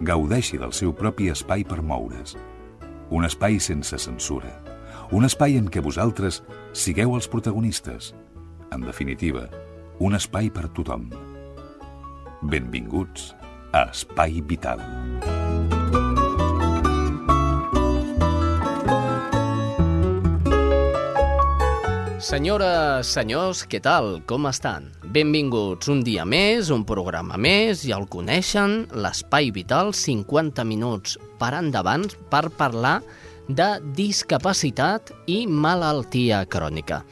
gaudeixi del seu propi espai per moure's. Un espai sense censura. Un espai en què vosaltres sigueu els protagonistes. En definitiva, un espai per tothom. Benvinguts a Espai Vital. Senyores, senyors, què tal? Com estan? Benvinguts un dia més, un programa més, ja el coneixen, l'Espai Vital, 50 minuts per endavant per parlar de discapacitat i malaltia crònica.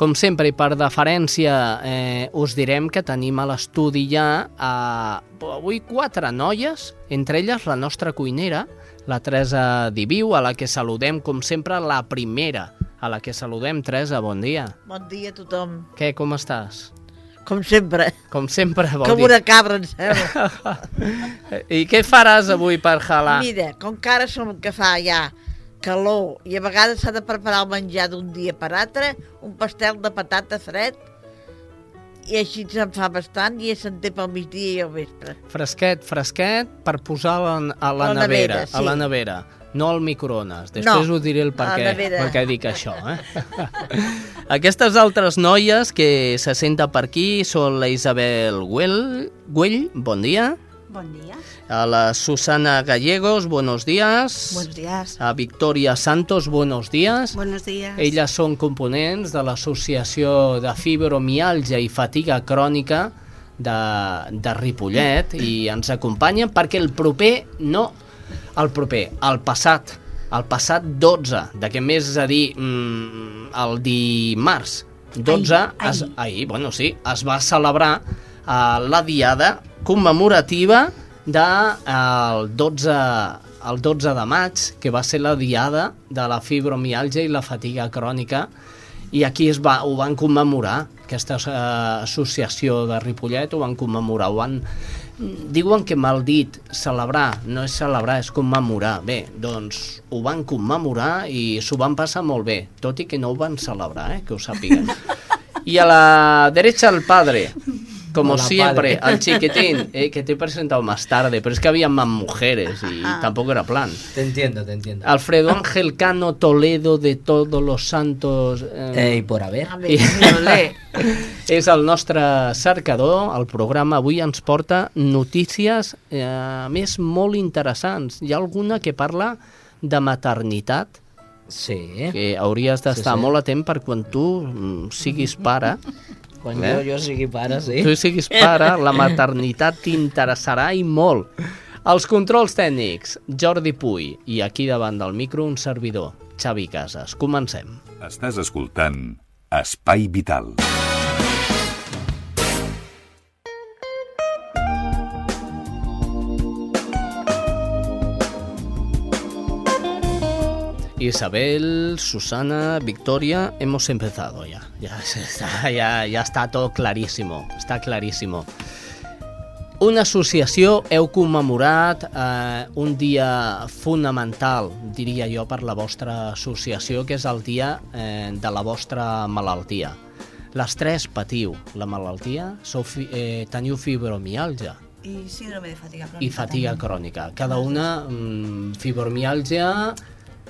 Com sempre, i per deferència, eh, us direm que tenim a l'estudi ja eh, avui quatre noies, entre elles la nostra cuinera, la Teresa Diviu, a la que saludem, com sempre, la primera a la que saludem. Teresa, bon dia. Bon dia a tothom. Què, com estàs? Com sempre. Com sempre, vol Com dir. una cabra, em sembla. I què faràs avui per jalar? Mira, com que ara som que fa ja calor i a vegades s'ha de preparar el menjar d'un dia per altre, un pastel de patata fred, i així se'n fa bastant i se'n té pel migdia i al vespre. Fresquet, fresquet, per posar a la, a la, la nevera, nevera, a la sí. nevera, no al microones. Després No, ho diré el per què, per què dic això. Eh? Aquestes altres noies que se senten per aquí són la Isabel Güell, Güell bon dia, Bon dia. a la Susana Gallegos, buenos días, Buenos días. a Victoria Santos, buenos días. Buenos días. Elles són components de l'Associació de Fibromialgia i Fatiga Crònica de, de Ripollet i ens acompanyen perquè el proper, no el proper, el passat, el passat 12 d'aquest mes, és a dir, mm, el dimarts 12, Ahir, es, ahir. ahir, bueno, sí, es va celebrar uh, la diada commemorativa de, uh, el 12 el 12 de maig, que va ser la diada de la fibromialgia i la fatiga crònica, i aquí es va, ho van commemorar, aquesta eh, associació de Ripollet ho van commemorar, ho van... Diuen que mal dit celebrar, no és celebrar, és commemorar. Bé, doncs ho van commemorar i s'ho van passar molt bé, tot i que no ho van celebrar, eh, que ho sàpiguen. Y a la derecha el padre, como Hola, siempre, padre. al chiquitín, eh, que te he presentado más tarde, pero es que había más mujeres y tampoco era plan. Te entiendo, te entiendo. Alfredo Ángel Cano Toledo de Todos los Santos... eh, Eh, y por haber. A veure, Violer, és el nostre cercador, el programa avui ens porta notícies eh, a més molt interessants. Hi ha alguna que parla de maternitat, Sí. que hauries d'estar Sí, sí. molt atent per quan tu mm, siguis pare, Quan Eh? jo, jo sigui pare, sí. tu siguis pare, la maternitat t'interessarà i molt. Els controls tècnics, Jordi Puy, i aquí davant del micro un servidor, Xavi Casas. Comencem. Estàs escoltant Espai Vital. Isabel, Susana, Victoria, hemos empezado ya. Ya está, ya, ya está todo clarísimo, está clarísimo. Una associació heu commemorat eh, un dia fonamental, diria jo, per la vostra associació, que és el dia eh, de la vostra malaltia. Les tres patiu la malaltia, sou fi, eh, teniu fibromialgia Y síndrome de fatiga crónica. i fatiga también. crònica. Cada una mm, fibromialgia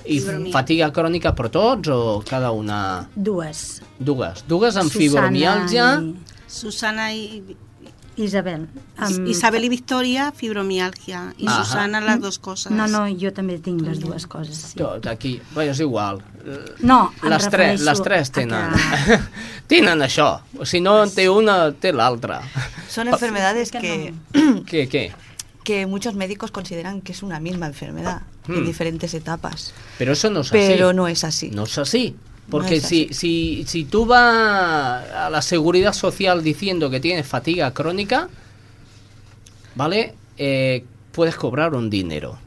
i Fibromialgia. fatiga crònica per tots o cada una? Dues. Dues. Dues amb Susana fibromialgia i Susana y Isabel. Amb- Isabel y Victoria, fibromialgia. Y Ajá. Susana, las dos cosas. No, no, jo també tinc les dues coses. Sí. Tot aquí, bé, és igual. No, Les tres, les tres tenen, que- tenen això. Si no en té una, té l'altra. Son enfermedades que que, Què, què? que muchos médicos consideran que es una misma enfermedad Hmm. en diferentes etapas. Pero eso no es así. Pero no es así. No es así. Porque No si, si, si tú vas a la seguridad social diciendo que tienes fatiga crónica, ¿vale? Eh, puedes cobrar un dinero.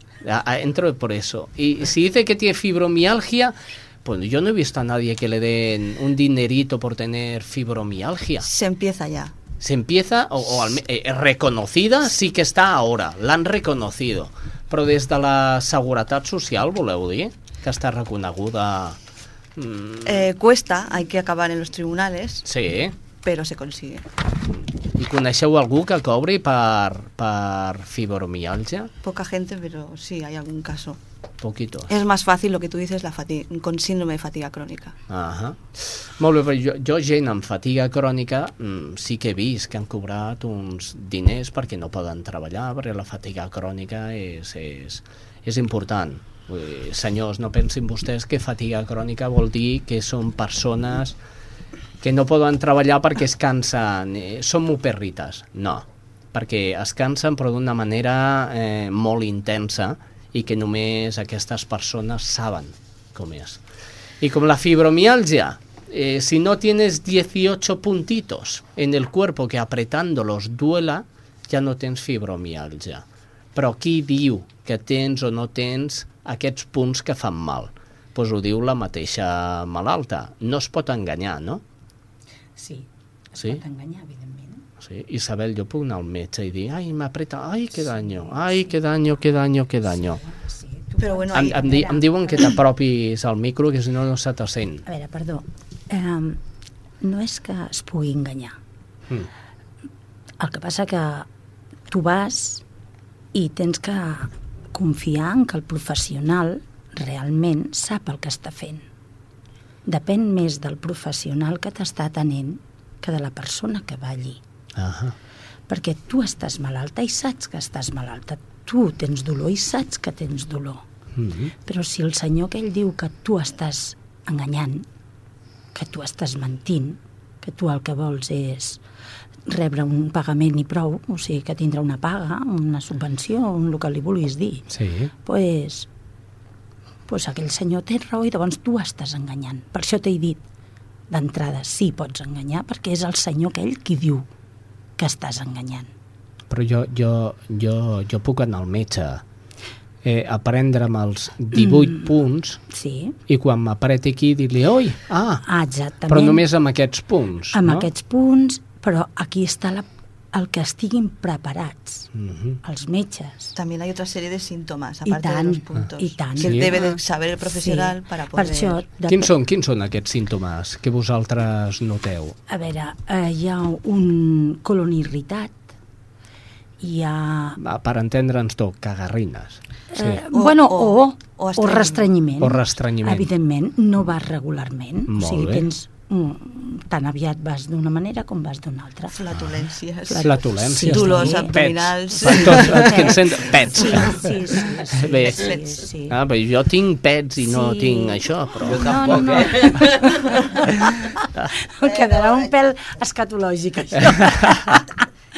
Entro por eso. Y si dice que tiene fibromialgia, pues yo no he visto a nadie que le den un dinerito por tener fibromialgia. Se empieza ya. Se empieza, o, o al eh, reconocida sí que està ahora, l'han reconocido. Però des de la Seguretat Social, voleu dir, que està reconeguda... Mm, Eh, cuesta, hay que acabar en los tribunales, sí, pero se consigue. I coneixeu algú que cobri per, per fibromialgia? Poca gente, pero sí hay algún caso. Poquitos. Es más fácil lo que tú dices, la fatiga, con síndrome de fatiga crónica. Ahà. Molt bé, però jo, jo gent amb fatiga crònica mm, sí que he vist que han cobrat uns diners perquè no poden treballar, perquè la fatiga crònica és, és, és important. Vull dir, senyors, no pensin vostès que fatiga crònica vol dir que són persones que no poden treballar perquè es cansen, eh, són muperrites. No, perquè es cansen però d'una manera eh, molt intensa i que només aquestes persones saben com és. Y como la fibromialgia, eh, si no tienes 18 puntitos en el cuerpo que apretándolos duela, ja no tens fibromialgia. Però qui diu que tens o no tens aquests punts que fan mal? Pues ho diu la mateixa malalta. No es pot enganyar, no? Sí, es Sí? pot enganyar, evidentment. Sí. Isabel, jo puc anar al metge i dir ai, m'apreta, ai, que daño, ai, que daño, que daño, que daño. Sí, tu... Pero bueno, Em, hay- em, di, em diuen que t'apropis al micro, que si no no se te sent. A veure, perdó. Um, no és que es pugui enganyar. Mm. El que passa que tu vas i tens que confiar en que el professional realment sap el que està fent. Depèn més del professional que t'està atenent que de la persona que va allí. Ahà. Perquè tu estàs malalta i saps que estàs malalta. Tu tens dolor i saps que tens dolor. Mm -hmm. Però si el senyor aquell diu que tu estàs enganyant, que tu estàs mentint, que tu el que vols és rebre un pagament i prou, o sigui, que tindrà una paga, una subvenció, un el que li vulguis dir, Sí. pues, pues aquell senyor té raó i llavors tu estàs enganyant. Per això t'he dit d'entrada, sí, pots enganyar, perquè és el senyor aquell qui diu que estàs enganyant. Però jo, jo, jo, jo puc anar al metge eh, a prendre'm els 18 mm. punts Sí, i quan m'apreti aquí dir-li oi, ah, ah, exactament. però només amb aquests punts, amb no? aquests punts, però aquí està la, el que estiguin preparats, Mm -hmm. els metges. También hay otra serie de síntomas, I aparte de tant, los puntos, i tant. que Sí. debe de saber el profesional para poder... Per això, de, Quins són, quins són aquests símptomes que vosaltres noteu? a veure, eh, hi ha un colon irritat, hi ha... Va, Per entendre'ns tot, cagarrines. Sí. Eh, O- bueno, o- o, o o, estrenyiment. restrenyiment. O restrenyiment. Evidentment, no vas regularment. Molt o sigui, bé. tens... Mm, tan aviat vas d'una manera com vas d'una altra. Flatulencias. Flatulències. Dolors Sí. abdominals. Pets. Tots els que sent... Pets. Sí, sí, sí. sí, Bé. sí, sí. Ah, però jo tinc pets i no Sí. tinc això, però... Jo No, tampoc, no, no. eh? Quedarà un pèl escatològic, això.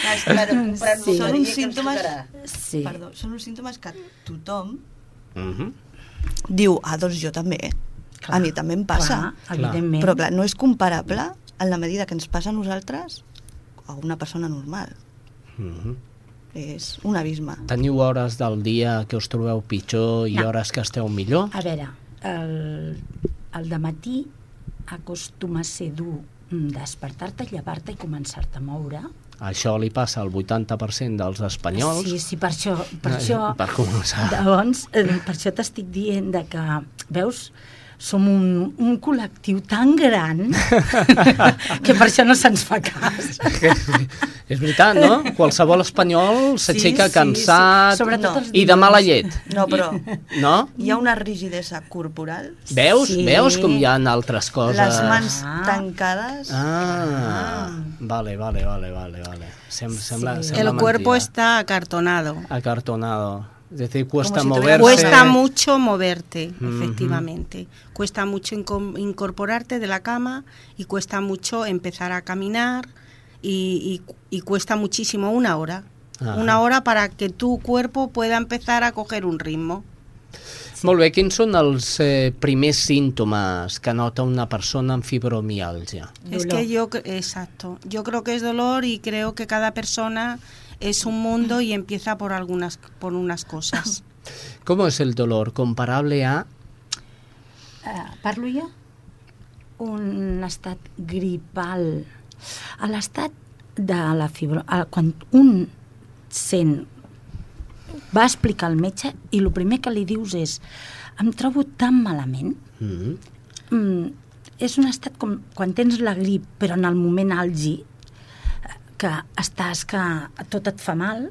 Sí. Són uns símptomes... Sí. Perdó, són uns símptomes que tothom Mhm. diu, ah, doncs jo també. Clar, a mi també em passa. Clar, evidentment. Però clar, no és comparable en la medida que ens passa a nosaltres a una persona normal. Mhm. És un abisme. Teniu hores del dia que us trobeu pitjor i No. hores que esteu millor? A veure, el, el de matí acostuma a ser dur mm, despertar-te, llevar-te i començar-te a moure. Això li passa al 80% dels espanyols. Sí, sí, per això... Per això per començar. Doncs, eh, per això t'estic dient de que, veus, som un, un col·lectiu tan gran que per això no se'ns fa cas. És veritat, no? Qualsevol espanyol s'aixeca sí, cansat sí. Sobretot els i de mala llet. No, però No? hi ha una rigidesa corporal, Veus? Sí. Veus com hi ha altres coses? les mans Ah. tancades... Ah, vale, vale, vale, vale, vale. Sem sembla, Sí. sembla El cuerpo mentida. está acartonado. acartonado. Es decir, cuesta si moverse. Cuesta mucho moverte, efectivamente. Cuesta mucho inco- incorporarte de la cama y cuesta mucho empezar a caminar y, y- y cuesta muchísimo una hora. Ajá. Una hora para que tu cuerpo pueda empezar a coger un ritmo. Molt bé, quins són els eh, primers símptomes que nota una persona amb fibromialgia? Es que yo, cre- exacto, yo creo que es dolor y creo que cada persona es un mundo y empieza por algunas, por unas cosas. ¿Cómo es el dolor? Comparable a... Eh, parlo jo? Un estat gripal. A l'estat de la fibro... a- Quan un sent... Va explicar al metge i el primer que li dius és em trobo tan malament Mm. mm, és un estat com quan tens la grip però en el moment àlgid que estàs que tot et fa mal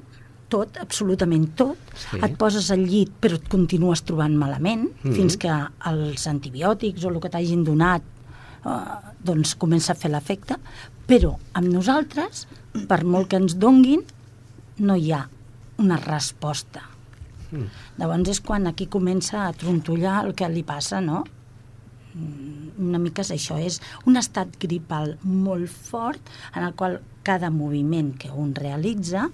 tot, absolutament tot Sí. et poses al llit però et continues trobant malament Mhm. fins que els antibiòtics o el que t'hagin donat eh, doncs comença a fer l'efecte però amb nosaltres per molt que ens donguin no hi ha una resposta Llavors és quan aquí comença a trontollar el que li passa, no? Mm, Una mica és això, és un estat gripal molt fort en el qual cada moviment que un realitza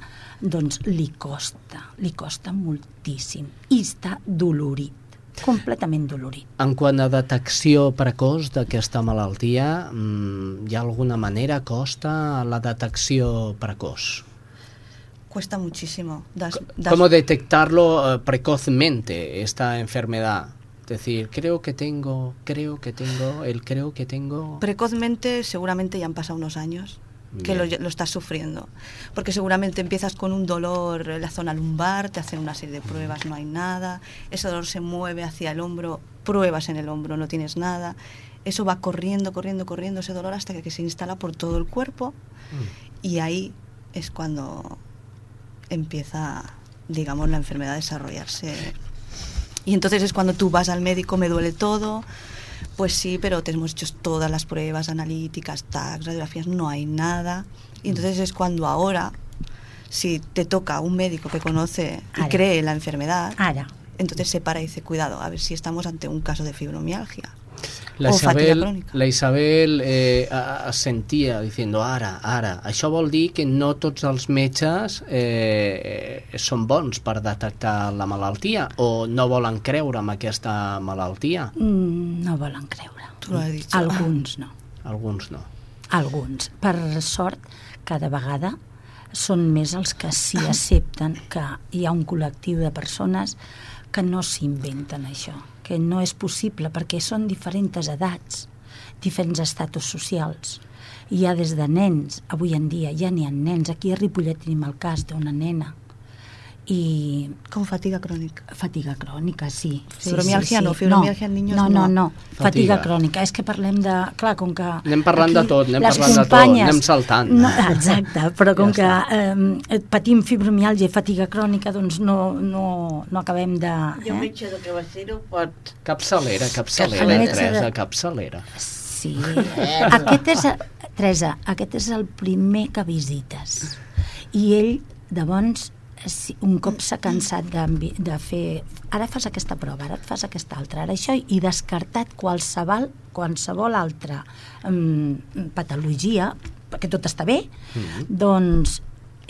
doncs li costa, li costa moltíssim i està dolorit, completament dolorit. En quant a detecció precoç d'aquesta malaltia, mm, hi ha alguna manera costa la detecció precoç? Cuesta muchísimo. Das- das- ¿Cómo detectarlo eh, precozmente, esta enfermedad? Es decir, creo que tengo, creo que tengo, el creo que tengo... Precozmente seguramente ya han pasado unos años que lo, lo estás sufriendo. Porque seguramente empiezas con un dolor en la zona lumbar, te hacen una serie de pruebas, no hay nada. Ese dolor se mueve hacia el hombro, pruebas en el hombro, no tienes nada. Eso va corriendo, corriendo, corriendo ese dolor hasta que se instala por todo el cuerpo. Y ahí es cuando empieza, digamos, la enfermedad a desarrollarse. Y entonces es cuando tú vas al médico, me duele todo. Pues sí, pero te hemos hecho todas las pruebas analíticas, tags, radiografías, no hay nada. Y entonces es cuando ahora, si te toca un médico que conoce y Ara. cree en la enfermedad, Ara, entonces se para y dice, cuidado, a ver si estamos ante un caso de fibromialgia. La Isabel, la Isabel eh, a- sentia diciendo ara, ara. Això vol dir que no tots els metges eh, són bons per detectar la malaltia o no volen creure en aquesta malaltia. mm, no volen creure. Tu lo has dicho. Alguns no. Alguns no. Alguns. Per sort, cada vegada són més els que sí accepten que hi ha un col·lectiu de persones que no s'inventen això, que no és possible perquè són diferents edats, diferents estatus socials. Hi ha des de nens, avui en dia ja n'hi ha nens, aquí a Ripollet tenim el cas d'una nena i Con fatiga crónica. Fatiga crònica, sí. sí, Fibromialgia no, fibromialgia en niños no. No, no. no, Fatiga. Fatiga crònica. És que parlem de... Clar, com que... Anem parlant de tot, anem parlant de tot, companyes- anem saltant. No, exacte, però com Ja que eh, patim fibromialgia i fatiga crònica, doncs no, no, no acabem de... Jo Eh? metge de cabecera pot... Capçalera, capçalera, El metge de- Teresa, capçalera. Sí. Aquest és, Teresa, aquest és el primer que visites. I ell, de bons, si un cop s'ha cansat de, de fer... Ara fas aquesta prova, ara et fas aquesta altra, ara això, i descartat qualsevol, qualsevol altra um, patologia, perquè tot està bé, doncs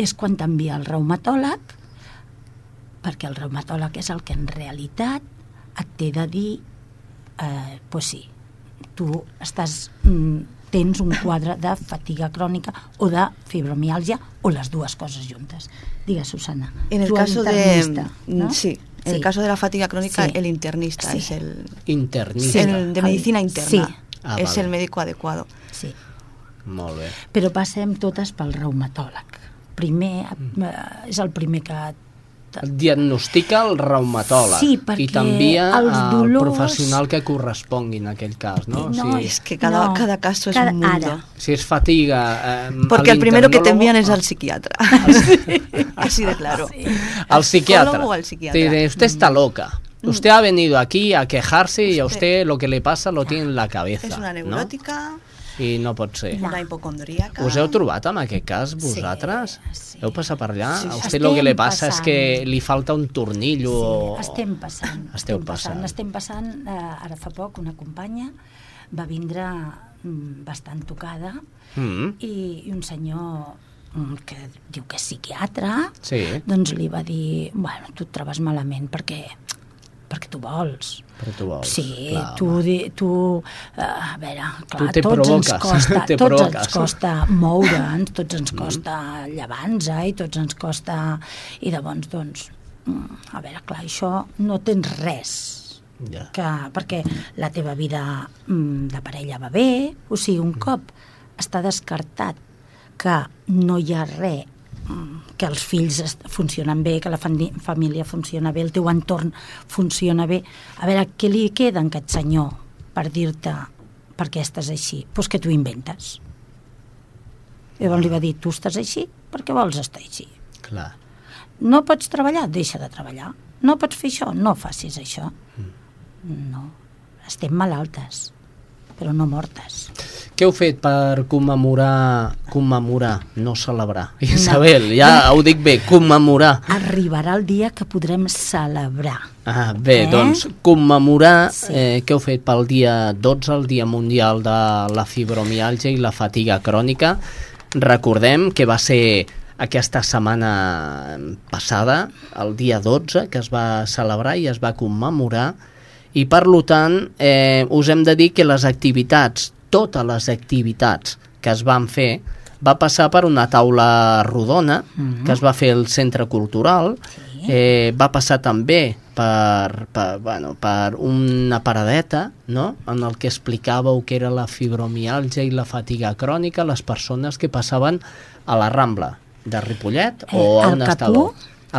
és quan t'envia el reumatòleg, perquè el reumatòleg és el que en realitat et té de dir eh, pues sí, tu estàs, mm, tens un quadre de fatiga crònica o de fibromialgia o les dues coses juntes. Digues, Susana. En el caso de... internista, ¿no? Sí, en el caso de la fatiga crónica, Sí. el internista Sí. es el, Internista. el de medicina Sí. interna. Ah, es vale. el médico adecuado. Sí. Molt bé. Però passem totes pel reumatòleg. Primer, Mm. eh, és el primer que... Et diagnostica el reumatòleg Sí, perquè i t'envia els al dolors- professional que correspongui en aquell cas, no? No, si, Es que cada, No, cada caso es cada- un mundo. ara. si és fatiga... Eh, Porque a el primero que te envían es l'internólogo- al psiquiatra. Así de claro. al psiquiatra. psicólogo o al psiquiatra? Te dice, usted está loca. Usted ha venido aquí a quejarse y a Usted- lo que le pasa lo tiene en la cabeza. Es una ¿no? I no pot ser. una hipocondríaca. Us heu trobat amb aquest cas, vosaltres? sí. Heu passat per allà? Sí, A sí. usted lo que le Estem passa és passant. que li falta un tornillo o... Sí, estem passant. Esteu estem passant. Estem passant, eh, ara fa poc, una companya va vindre mm, bastant tocada Mm, i, i un senyor mm, que diu que és psiquiatre, sí, doncs li va dir, bueno, tu et trobes malament perquè tu vols. però tu vols. Sí, clar, tu, di- tu, eh, a veure, clar, te tots ens provoques, costa, te tots provoques. ens costa moure'ns, tots ens costa llevar-nos i tots ens costa... I llavors, doncs, mm, a veure, clar, això no tens res Ja. que, perquè la teva vida mm, de parella va bé, o sigui, un cop està descartat que no hi ha res mm, que els fills funcionen bé, que la família funciona bé, el teu entorn funciona bé. A veure, què li queda a aquest senyor per dir-te per què estàs així? Doncs pues que tu inventes. Llavors li va dir, tu estàs així, per què vols estar així? Clar. No pots treballar? Deixa de treballar. No pots fer això? No facis això. No. Estem malaltes, però no mortes. Què heu fet per commemorar, commemorar, no celebrar? Isabel, ja ho dic bé, commemorar. Arribarà el dia que podrem celebrar. Ah, bé, Eh? doncs commemorar, Sí. eh, què heu fet pel dia 12, el Dia Mundial de la Fibromialgia i la Fatiga Crònica? Recordem que va ser aquesta setmana passada, el dia 12, que es va celebrar i es va commemorar, i per tant eh, us hem de dir que les activitats, totes les activitats que es van fer, va passar per una taula rodona que es va fer al Centre Cultural, eh, va passar també per, per, bueno, per una paradeta no? en el que explicàveu que era la fibromialgia i la fatiga crònica les persones que passaven a la Rambla de Ripollet o a Eh, on Capú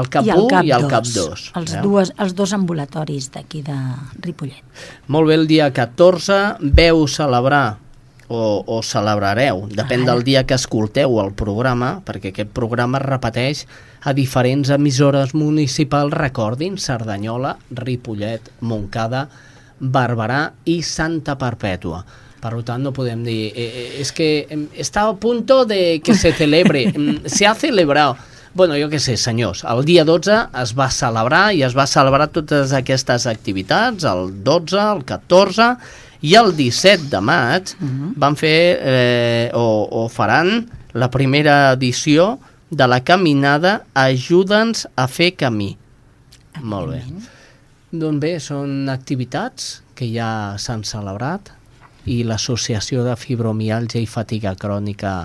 estàveu? El Capú i el Cap 2. Els, dues, els dos ambulatoris d'aquí de Ripollet. Molt bé, el dia 14 veu celebrar o, o celebrareu, depèn Ara. del dia que escolteu el programa, perquè aquest programa es repeteix a diferents emissores municipals, recordin, Cerdanyola, Ripollet, Montcada, Barberà i Santa Perpètua. Per tant, no podem dir, eh, eh, es que em, está a punto de que se celebre, em, se ha celebrado. Bueno, jo què sé, senyors, el dia 12 es va celebrar i es va celebrar totes aquestes activitats, el 12, el 14 i el 17 de maig van fer eh, o, o faran la primera edició de la caminada Ajuda'ns a fer camí. Molt bé. Doncs bé, són activitats que ja s'han celebrat i l'Associació de Fibromialgia i Fatiga Crònica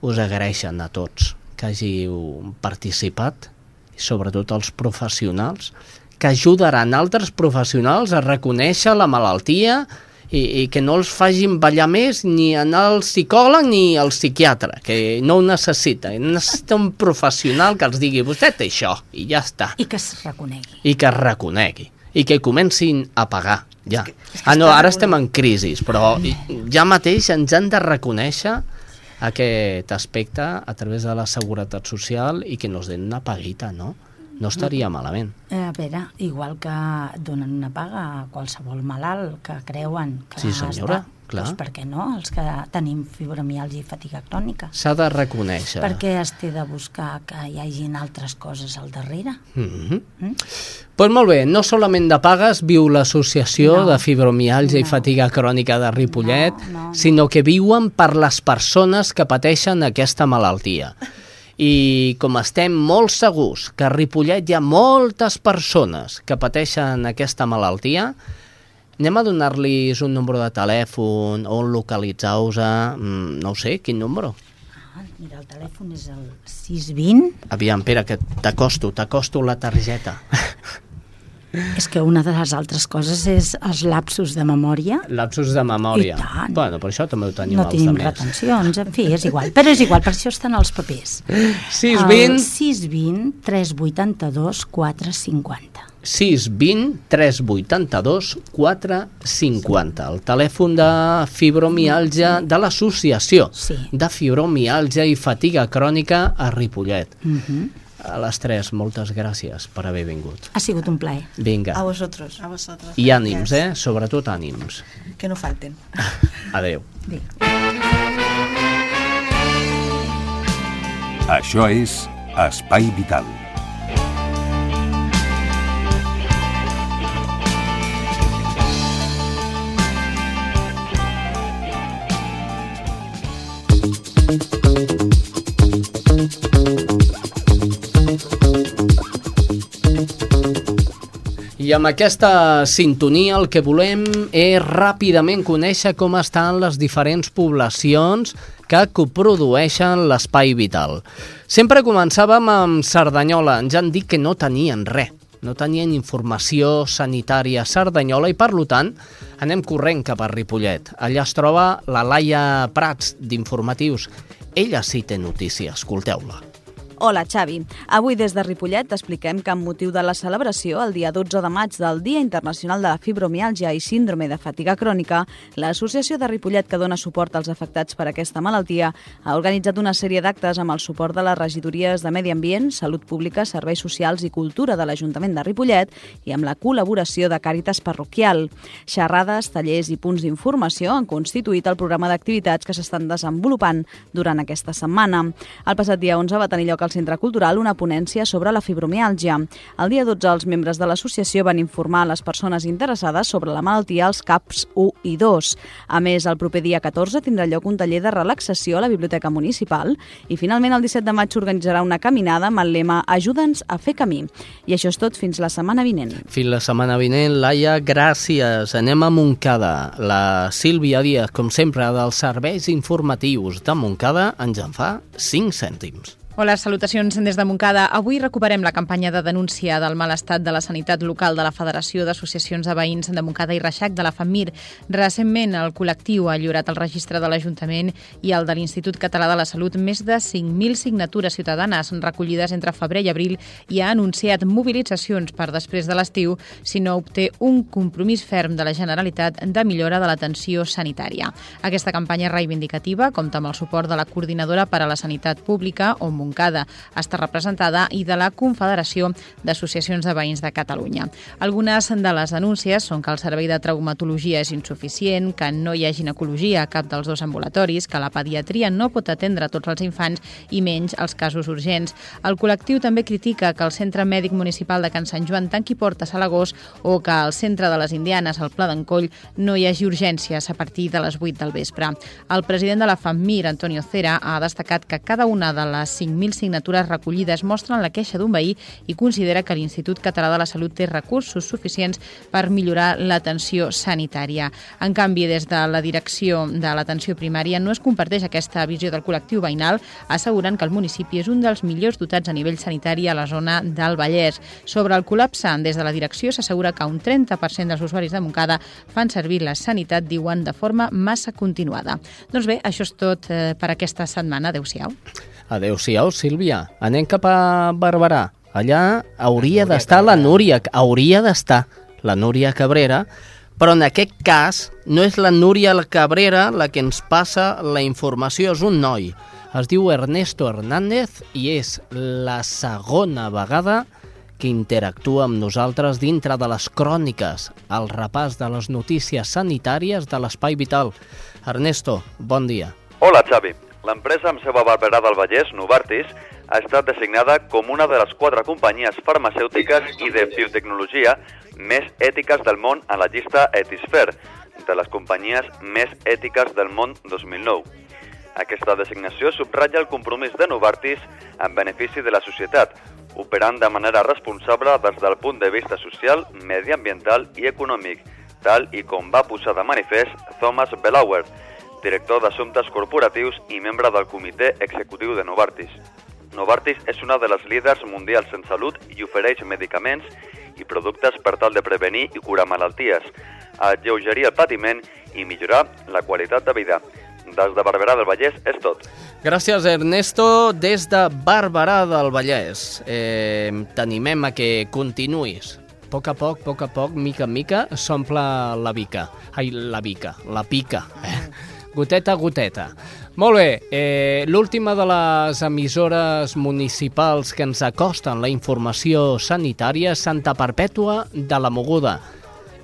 us agraeixen a tots que hàgiu participat, i sobretot els professionals, que ajudaran altres professionals a reconèixer la malaltia i, i que no els facin ballar més ni anar al psicòleg ni al psiquiatre, que no ho necessita. Necessita un professional que els digui vostè té això i ja està I que es reconegui. i que es reconegui i que comencin a pagar ja. que ah, no, ara estem en crisi, però ja mateix ens han de reconèixer aquest aspecte a través de la seguretat social i que nos den una paguita, no? No estaria malament. Eh, A veure, igual que donen una paga a qualsevol malalt que creuen que Sí, senyora, està, clar. Doncs per què no? Els que tenim fibromialgia i fatiga crònica. S'ha de reconèixer. Per què es té de buscar que hi hagin altres coses al darrere? Mm -hmm. Mm? Pues molt bé, no solament de pagues viu l'Associació No. de Fibromialgia i No. Fatiga Crònica de Ripollet, No, no, sinó que viuen per les persones que pateixen aquesta malaltia. I com estem molt segurs que a Ripollet hi ha moltes persones que pateixen aquesta malaltia, anem a donar-los un número de telèfon, on localitzar-vos, mm, no ho sé, quin número? Ah, mira, el telèfon és el 620. Aviam, Pere, que t'acosto, t'acosto la targeta. És que una de les altres coses és els lapsos de memòria. Lapsos de memòria. I tant. Bueno, per això també ho tenim no els tenim més. retencions, en fi, és igual. Però és igual, per això estan els papers. 620 El 620 382 450. 620 382 450. El telèfon de fibromialgia de l'associació Sí. de fibromialgia i fatiga crònica a Ripollet. Uh -huh. A les tres, moltes gràcies per haver vingut. Ha sigut un plaer. Vinga. A vosotros. A vosotros. I ànims, eh? Sobretot ànims. Que no falten. Adeu. Bé. Això és Espai Vital. I amb aquesta sintonia el que volem és ràpidament conèixer com estan les diferents poblacions que coprodueixen l'espai vital. Sempre començàvem amb Cerdanyola, ens han dit que no tenien res, no tenien informació sanitària a Cerdanyola i, per tant, anem corrent cap a Ripollet. Allà es troba la Laia Prats, d'Informatius. Ella sí té notícia, escolteu-la. Hola, Xavi. Avui des de Ripollet t'expliquem que amb motiu de la celebració, el dia 12 de maig del Dia Internacional de la Fibromialgia i Síndrome de Fatiga Crònica, l'Associació de Ripollet que dona suport als afectats per aquesta malaltia ha organitzat una sèrie d'actes amb el suport de les regidories de Medi Ambient, Salut Pública, Serveis Socials i Cultura de l'Ajuntament de Ripollet i amb la col·laboració de Càritas Parroquial. Xerrades, tallers i punts d'informació han constituït el programa d'activitats que s'estan desenvolupant durant aquesta setmana. El passat dia 11 va tenir lloc al Centre Cultural una ponència sobre la fibromiàlgia. El dia 12 els membres de l'associació van informar a les persones interessades sobre la malaltia als CAPs 1 i 2. A més, el proper dia 14 tindrà lloc un taller de relaxació a la Biblioteca Municipal i finalment el 17 de maig s'organitzarà una caminada amb el lema Ajuda'ns a fer camí. I això és tot fins la setmana vinent. Fins la setmana vinent, Laia, gràcies. Anem a Montcada. La Sílvia Díaz, com sempre, dels serveis informatius de Montcada, ens en fa 5 cèntims. Hola, salutacions des de Montcada. Avui recuperem la campanya de denúncia del mal estat de la sanitat local de la Federació d'Associacions de Veïns de Montcada i Reixac de la FAMIR. Recentment, el col·lectiu ha lliurat al registre de l'Ajuntament i el de l'Institut Català de la Salut més de 5.000 signatures ciutadanes recollides entre febrer i abril i ha anunciat mobilitzacions per després de l'estiu si no obté un compromís ferm de la Generalitat de millora de l'atenció sanitària. Aquesta campanya reivindicativa compta amb el suport de la Coordinadora per a la Sanitat Pública, on Montcada està representada, i de la Confederació d'Associacions de Veïns de Catalunya. Algunes de les denúncies són que el servei de traumatologia és insuficient, que no hi ha ginecologia a cap dels dos ambulatoris, que la pediatria no pot atendre tots els infants i menys els casos urgents. El col·lectiu també critica que el Centre Mèdic Municipal de Can Sant Joan tanqui portes a l'agost o que al Centre de les Indianes, al Pla d'Encoll, no hi hagi urgències a partir de les 8 del vespre. El president de la FAMIR, Antonio Cera, ha destacat que cada una de les 5.000 signatures recollides mostren la queixa d'un veí i considera que l'Institut Català de la Salut té recursos suficients per millorar l'atenció sanitària. En canvi, des de la direcció de l'atenció primària no es comparteix aquesta visió del col·lectiu veïnal, asseguren que el municipi és un dels millors dotats a nivell sanitari a la zona del Vallès. Sobre el col·lapse, des de la direcció s'assegura que un 30% dels usuaris de Montcada fan servir la sanitat, diuen, de forma massa continuada. Doncs bé, això és tot eh, per aquesta setmana. Adéu-siau. Adéu-siau, Sílvia. Anem cap a Barberà. Allà hauria d'estar la Núria, hauria d'estar la Núria Cabrera, però en aquest cas no és la Núria Cabrera la que ens passa la informació, és un noi. Es diu Ernesto Hernández i és la segona vegada que interactua amb nosaltres dintre de les cròniques, el repàs de les notícies sanitàries de l'Espai Vital. Ernesto, bon dia. Hola, Xavi. L'empresa amb seu a Barberà del Vallès, Novartis, ha estat designada com una de les quatre companyies farmacèutiques i de biotecnologia més ètiques del món a la llista Etisphere, de les companyies més ètiques del món 2009. Aquesta designació subratlla el compromís de Novartis en benefici de la societat, operant de manera responsable des del punt de vista social, mediambiental i econòmic, tal i com va posar de manifest Thomas Belauer, director d'Assumptes Corporatius i membre del comitè executiu de Novartis. Novartis és una de les líders mundials en salut i ofereix medicaments i productes per tal de prevenir i curar malalties, alleugerir el patiment i millorar la qualitat de vida. Des de Barberà del Vallès és tot. Gràcies, Ernesto, des de Barberà del Vallès. Eh, T'animem a que continuïs. A poc a poc, a poc a poc, mica en mica, s'omple la bica. Ai, la bica, la pica. Eh? Goteta a goteta. Molt bé, eh, l'última de les emissores municipals que ens acosten la informació sanitària és Santa Perpètua de la Moguda.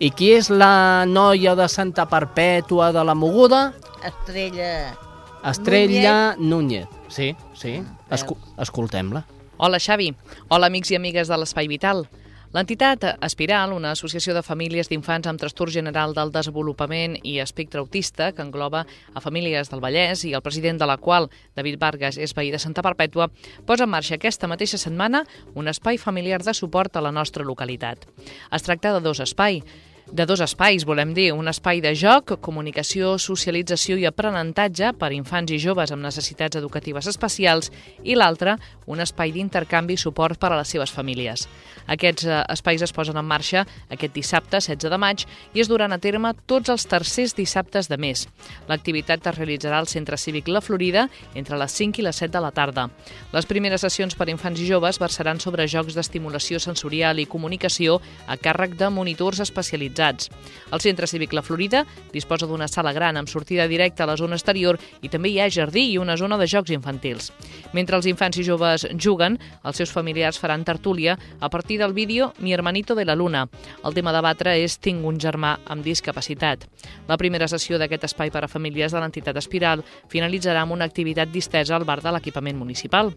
I qui és la noia de Santa Perpètua de la Moguda? Estrella. Estrella Núñez. Sí, sí. Escu escoltem-la. Hola, Xavi. Hola, amics i amigues de l'Espai Vital. L'entitat Espiral, una associació de famílies d'infants amb trastorn general del desenvolupament i espectre autista que engloba a famílies del Vallès i el president de la qual, David Vargas, és veí de Santa Perpètua, posa en marxa aquesta mateixa setmana un espai familiar de suport a la nostra localitat. Es tracta de dos espais, de dos espais, volem dir, un espai de joc, comunicació, socialització i aprenentatge per infants i joves amb necessitats educatives especials i l'altre, un espai d'intercanvi i suport per a les seves famílies. Aquests eh, espais es posen en marxa aquest dissabte, 16 de maig, i es duran a terme tots els tercers dissabtes de mes. L'activitat es realitzarà al Centre Cívic La Florida entre les 5 i les 7 de la tarda. Les primeres sessions per a infants i joves versaran sobre jocs d'estimulació sensorial i comunicació a càrrec de monitors especialitzats utilitzats. El Centre Cívic La Florida disposa d'una sala gran amb sortida directa a la zona exterior i també hi ha jardí i una zona de jocs infantils. Mentre els infants i joves juguen, els seus familiars faran tertúlia a partir del vídeo Mi hermanito de la luna. El tema de batre és Tinc un germà amb discapacitat. La primera sessió d'aquest espai per a famílies de l'entitat Espiral finalitzarà amb una activitat distesa al bar de l'equipament municipal.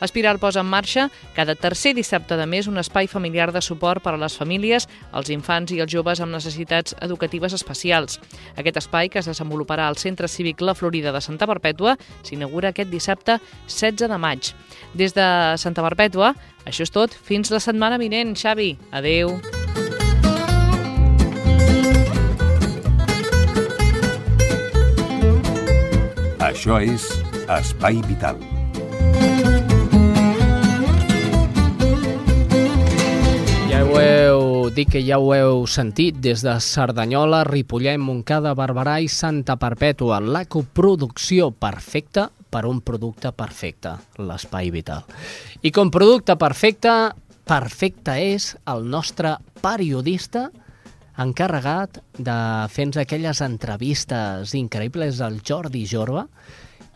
Espiral posa en marxa cada tercer dissabte de mes un espai familiar de suport per a les famílies, els infants i els joves amb necessitats educatives especials. Aquest espai, que es desenvoluparà al Centre Cívic La Florida de Santa Perpètua, s'inaugura aquest dissabte 16 de maig. Des de Santa Perpètua, això és tot. Fins la setmana vinent, Xavi. Adeu. Això és Espai Vital. Ja ho heu dit que ja ho heu sentit des de Cerdanyola, Ripollet, Montcada, Barberà i Santa Perpètua. La coproducció perfecta per un producte perfecte, l'espai vital. I com producte perfecte, perfecte és el nostre periodista encarregat de fer-nos aquelles entrevistes increïbles, el Jordi Jorba,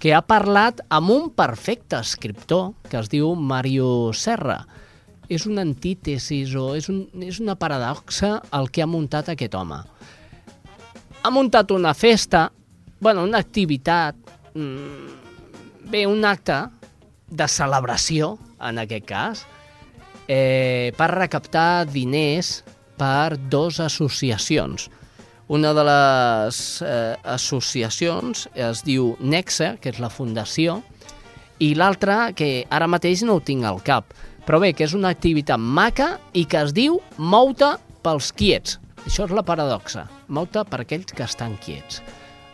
que ha parlat amb un perfecte escriptor que es diu Mario Serra. És una antítesis o és, un, és una paradoxa el que ha muntat aquest home. Ha muntat una festa, bueno, una activitat, mmm, bé, un acte de celebració, en aquest cas, eh, per recaptar diners per dos associacions. Una de les eh, associacions es diu Nexa, que és la fundació, i l'altra, que ara mateix no ho tinc al cap, però bé, que és una activitat maca i que es diu Mouta pels quiets. Això és la paradoxa, Mouta per aquells que estan quiets.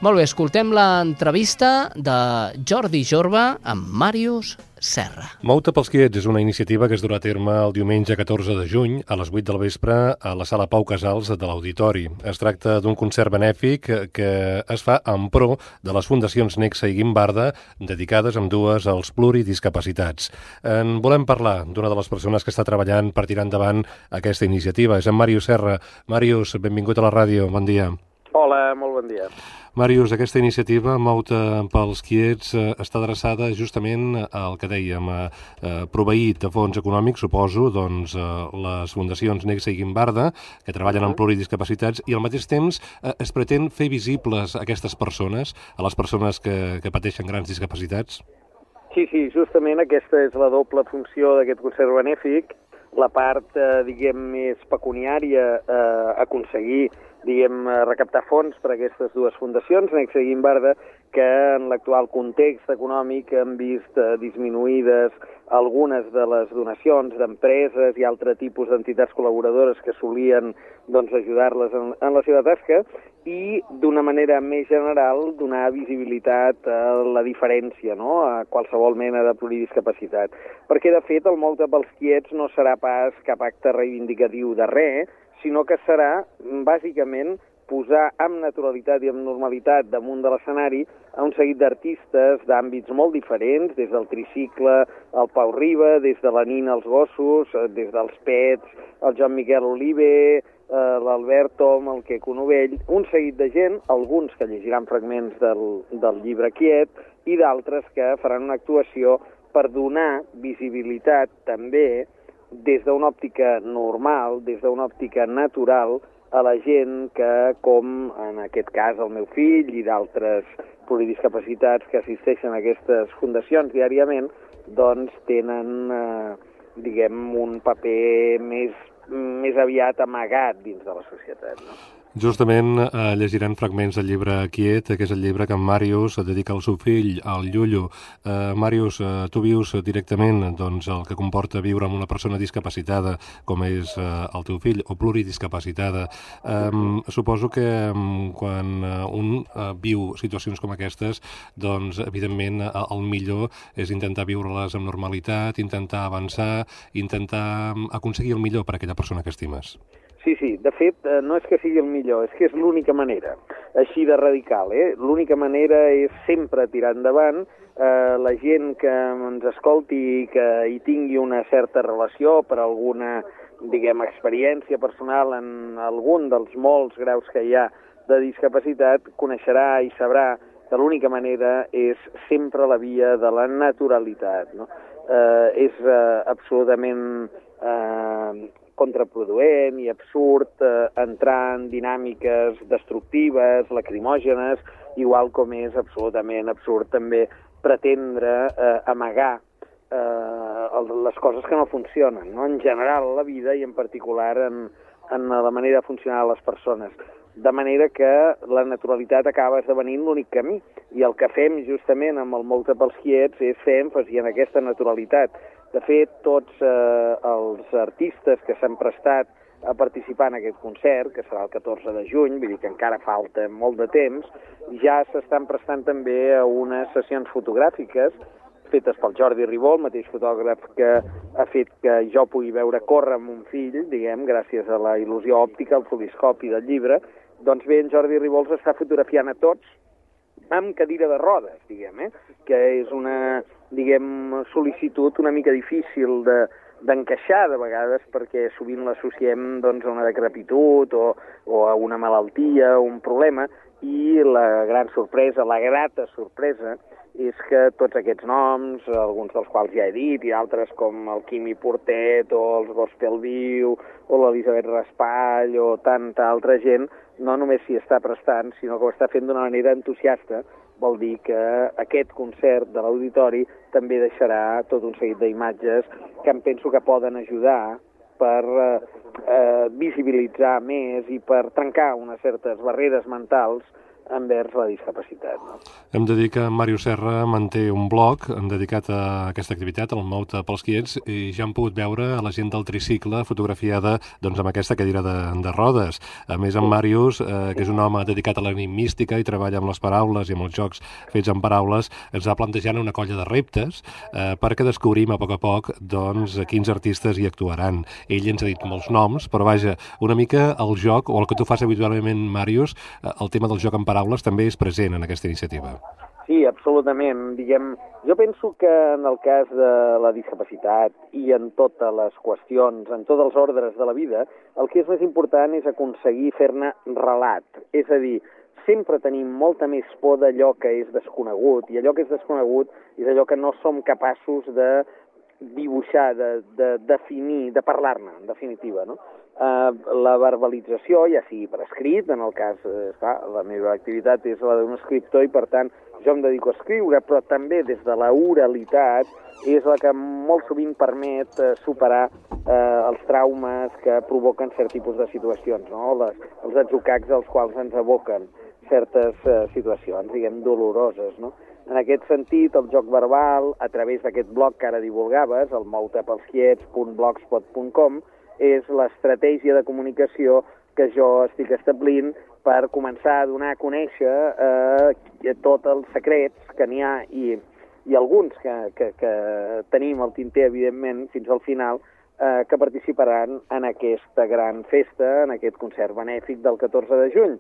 Molt bé, escoltem l'entrevista de Jordi Jorba amb Màrius Serra. Mouta pels quiets és una iniciativa que es durà a terme el diumenge 14 de juny a les 8 del vespre a la sala Pau Casals de l'Auditori. Es tracta d'un concert benèfic que es fa en pro de les fundacions Nexa i Guimbarda dedicades amb dues als pluridiscapacitats. En volem parlar d'una de les persones que està treballant per tirar endavant aquesta iniciativa. És en Màrius Serra. Màrius, benvingut a la ràdio. Bon dia. Hola, molt bon dia. Màrius, aquesta iniciativa, Mouta pels quiets, eh, està adreçada justament al que dèiem, a, a proveir de fons econòmics, suposo, doncs, a les fundacions Nexa i Guimbarda, que treballen amb pluridiscapacitats, i al mateix temps eh, es pretén fer visibles a aquestes persones, a les persones que, que pateixen grans discapacitats? Sí, sí, justament aquesta és la doble funció d'aquest concert benèfic, la part, eh, diguem, més pecuniària, eh, aconseguir diguem, eh, recaptar fons per a aquestes dues fundacions, Nexa i Guimbarda, que en l'actual context econòmic han vist eh, disminuïdes algunes de les donacions d'empreses i altre tipus d'entitats col·laboradores que solien doncs, ajudar-les en, en la seva tasca i d'una manera més general donar visibilitat a la diferència no? a qualsevol mena de pluridiscapacitat. Perquè de fet el Molta pels quiets no serà pas cap acte reivindicatiu de res, sinó que serà bàsicament posar amb naturalitat i amb normalitat damunt de l'escenari a un seguit d'artistes d'àmbits molt diferents, des del tricicle al Pau Riba, des de la Nina als gossos, eh, des dels Pets, el Joan Miquel Oliver, eh, l'Albert Tom, el Queco Novell, un seguit de gent, alguns que llegiran fragments del, del llibre Quiet i d'altres que faran una actuació per donar visibilitat també des d'una òptica normal, des d'una òptica natural, a la gent que, com en aquest cas el meu fill i d'altres pluridiscapacitats que assisteixen a aquestes fundacions diàriament, doncs tenen, eh, diguem, un paper més més aviat amagat dins de la societat. No? Justament eh, llegirem fragments del llibre Quiet, que és el llibre que en Màrius dedica al seu fill, al Llullo. Eh, Màrius, eh, tu vius directament doncs, el que comporta viure amb una persona discapacitada, com és eh, el teu fill, o pluridiscapacitada. Eh, suposo que eh, quan eh, un eh, viu situacions com aquestes, doncs, evidentment, eh, el millor és intentar viure-les amb normalitat, intentar avançar, intentar aconseguir el millor per a aquella persona que estimes. Sí, sí, de fet, eh, no és que sigui el millor, és que és l'única manera, així de radical, eh? L'única manera és sempre tirar endavant, eh, la gent que ens escolti i que hi tingui una certa relació per alguna, diguem, experiència personal en algun dels molts graus que hi ha de discapacitat, coneixerà i sabrà que l'única manera és sempre la via de la naturalitat, no? Eh, és eh, absolutament eh, contraproduent i absurd eh, entrar en dinàmiques destructives, lacrimògenes, igual com és absolutament absurd també pretendre eh, amagar eh, les coses que no funcionen, no? en general la vida i en particular en, en la manera de funcionar les persones. De manera que la naturalitat acaba esdevenint l'únic camí. I el que fem justament amb el Molta pels quiets és fer èmfasi en aquesta naturalitat. De fet, tots eh, els artistes que s'han prestat a participar en aquest concert, que serà el 14 de juny, vull dir que encara falta molt de temps, ja s'estan prestant també a unes sessions fotogràfiques fetes pel Jordi Ribó, el mateix fotògraf que ha fet que jo pugui veure córrer amb un fill, diguem, gràcies a la il·lusió òptica, al fotoscopi del llibre, doncs bé, en Jordi Ribols està fotografiant a tots amb cadira de rodes, diguem, eh? que és una, diguem, sol·licitud una mica difícil de, d'encaixar de vegades perquè sovint l'associem doncs, a una decrepitud o, o a una malaltia o un problema i la gran sorpresa, la grata sorpresa, és que tots aquests noms, alguns dels quals ja he dit, i altres com el Quimi Portet o els Gospel Viu o l'Elisabet Raspall o tanta altra gent, no només s'hi està prestant, sinó que ho està fent d'una manera entusiasta. Vol dir que aquest concert de l'auditori també deixarà tot un seguit d'imatges que em penso que poden ajudar per eh, eh, visibilitzar més i per trencar unes certes barreres mentals envers la discapacitat. No? Hem de dir que Mario Serra manté un blog dedicat a aquesta activitat, el Mouta pels Quiets, i ja han pogut veure la gent del tricicle fotografiada doncs, amb aquesta cadira de, de rodes. A més, en Màrius, eh, que és un home dedicat a l'enigmística i treballa amb les paraules i amb els jocs fets amb paraules, ens ha plantejat una colla de reptes eh, perquè descobrim a poc a poc doncs, quins artistes hi actuaran. Ell ens ha dit molts noms, però vaja, una mica el joc, o el que tu fas habitualment, Màrius, eh, el tema del joc en paraules paraules també és present en aquesta iniciativa. Sí, absolutament. Diguem, jo penso que en el cas de la discapacitat i en totes les qüestions, en tots els ordres de la vida, el que és més important és aconseguir fer-ne relat. És a dir, sempre tenim molta més por d'allò que és desconegut, i allò que és desconegut és allò que no som capaços de dibuixar, de, de definir, de parlar-ne, en definitiva, no? eh, la verbalització, ja sigui per escrit, en el cas, eh, clar, la meva activitat és la d'un escriptor i per tant jo em dedico a escriure, però també des de la oralitat és la que molt sovint permet eh, superar eh, els traumes que provoquen cert tipus de situacions, no? Les, els atzucacs als quals ens aboquen certes eh, situacions, diguem, doloroses, no? En aquest sentit, el joc verbal, a través d'aquest blog que ara divulgaves, el moutapelsquiets.blogspot.com, és l'estratègia de comunicació que jo estic establint per començar a donar a conèixer eh, tots els secrets que n'hi ha i, i alguns que, que, que tenim al tinter, evidentment, fins al final, eh, que participaran en aquesta gran festa, en aquest concert benèfic del 14 de juny.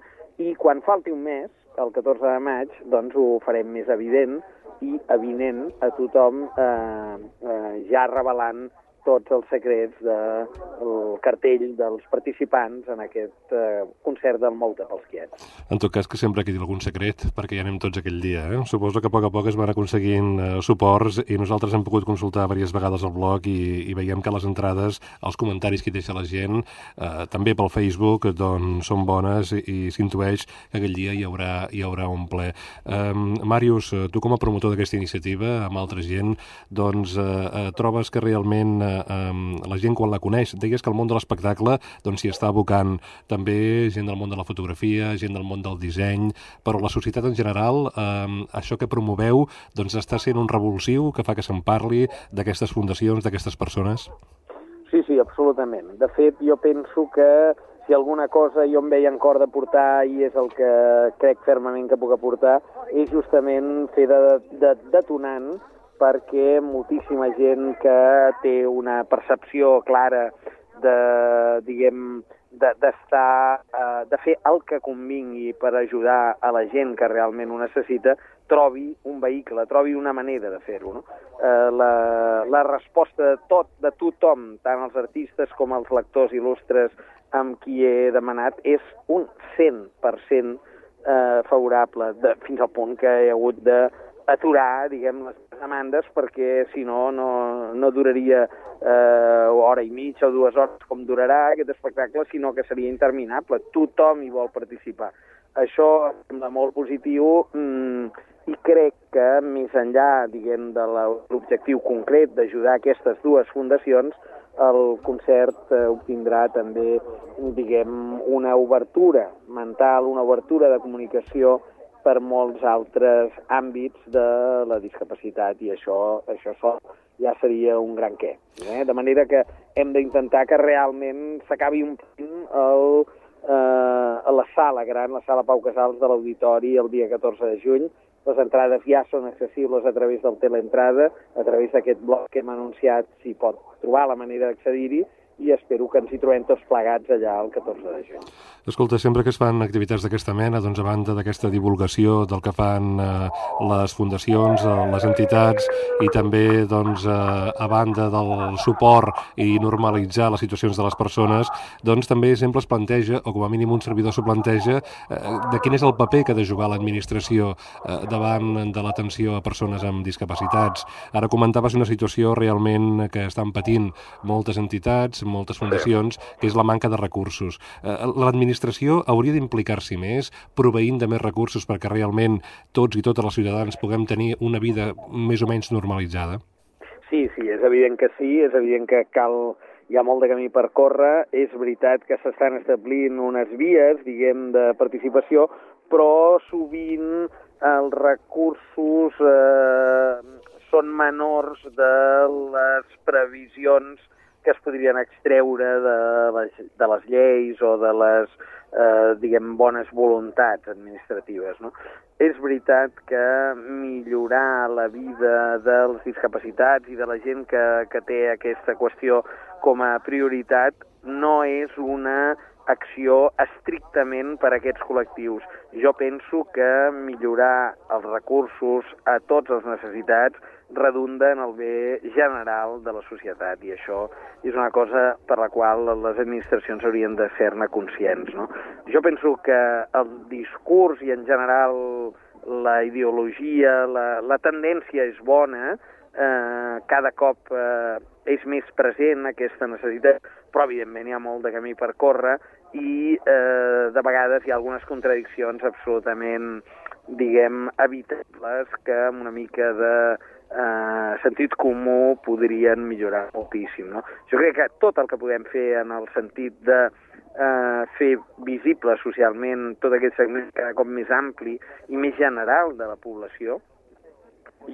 I quan falti un mes, el 14 de maig, doncs ho farem més evident i evident a tothom eh, eh, ja revelant tots els secrets del de, cartell dels participants en aquest eh, concert del Molta pels Quiets. En tot cas, que sempre quedi algun secret, perquè ja anem tots aquell dia. Eh? Suposo que a poc a poc es van aconseguint eh, suports i nosaltres hem pogut consultar diverses vegades el blog i, i veiem que les entrades, els comentaris que deixa la gent, eh, també pel Facebook, doncs són bones i, i s'intueix que aquell dia hi haurà, hi haurà un ple. Eh, Màrius, tu com a promotor d'aquesta iniciativa, amb altra gent, doncs eh, eh trobes que realment eh, eh, la gent quan la coneix. Deies que el món de l'espectacle doncs, està abocant també gent del món de la fotografia, gent del món del disseny, però la societat en general, eh, això que promoveu, doncs està sent un revulsiu que fa que se'n parli d'aquestes fundacions, d'aquestes persones? Sí, sí, absolutament. De fet, jo penso que si alguna cosa jo em veia en cor de portar i és el que crec fermament que puc aportar, és justament fer de, de detonant perquè moltíssima gent que té una percepció clara de, diguem, d'estar, de, eh, de fer el que convingui per ajudar a la gent que realment ho necessita, trobi un vehicle, trobi una manera de fer-ho. No? Eh, la, la resposta de tot, de tothom, tant els artistes com els lectors il·lustres amb qui he demanat, és un 100% eh, favorable, de, fins al punt que he hagut de aturar, diguem, les demandes perquè si no, no, no duraria eh, hora i mitja o dues hores com durarà aquest espectacle, sinó que seria interminable. Tothom hi vol participar. Això sembla molt positiu mm, i crec que més enllà, diguem, de l'objectiu concret d'ajudar aquestes dues fundacions, el concert eh, obtindrà també, diguem, una obertura mental, una obertura de comunicació per molts altres àmbits de la discapacitat i això, això sol ja seria un gran què. Eh? De manera que hem d'intentar que realment s'acabi omplint el, eh, la sala gran, la sala Pau Casals de l'Auditori el dia 14 de juny. Les entrades ja són accessibles a través del teleentrada, a través d'aquest blog que hem anunciat s'hi pot trobar la manera d'accedir-hi i espero que ens hi trobem tots plegats allà el 14 de juny. Escolta, sempre que es fan activitats d'aquesta mena, doncs a banda d'aquesta divulgació del que fan eh, les fundacions, eh, les entitats i també doncs, eh, a banda del suport i normalitzar les situacions de les persones, doncs també sempre es planteja, o com a mínim un servidor s'ho planteja, eh, de quin és el paper que ha de jugar l'administració eh, davant de l'atenció a persones amb discapacitats. Ara comentaves una situació realment que estan patint moltes entitats, moltes fundacions, que és la manca de recursos. Eh, l'administració hauria d'implicar-s'hi més, proveint de més recursos perquè realment tots i totes els ciutadans puguem tenir una vida més o menys normalitzada? Sí, sí, és evident que sí, és evident que cal hi ha molt de camí per córrer, és veritat que s'estan establint unes vies, diguem, de participació, però sovint els recursos eh, són menors de les previsions que es podrien extreure de les, de les lleis o de les, eh, diguem, bones voluntats administratives. No? És veritat que millorar la vida dels discapacitats i de la gent que, que té aquesta qüestió com a prioritat no és una acció estrictament per a aquests col·lectius. Jo penso que millorar els recursos a tots els necessitats redunda en el bé general de la societat i això és una cosa per la qual les administracions haurien de ser-ne conscients. No? Jo penso que el discurs i en general la ideologia, la, la tendència és bona, eh, cada cop eh, és més present aquesta necessitat, però evidentment hi ha molt de camí per córrer i eh, de vegades hi ha algunes contradiccions absolutament, diguem, evitables que amb una mica de eh, sentit comú podrien millorar moltíssim. No? Jo crec que tot el que podem fer en el sentit de eh, fer visible socialment tot aquest segment cada cop més ampli i més general de la població,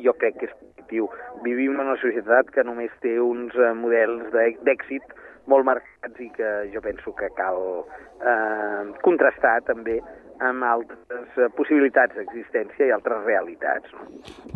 jo crec que és positiu. Vivim en una societat que només té uns eh, models d'èxit molt marcats i que jo penso que cal eh, contrastar també amb altres eh, possibilitats d'existència i altres realitats.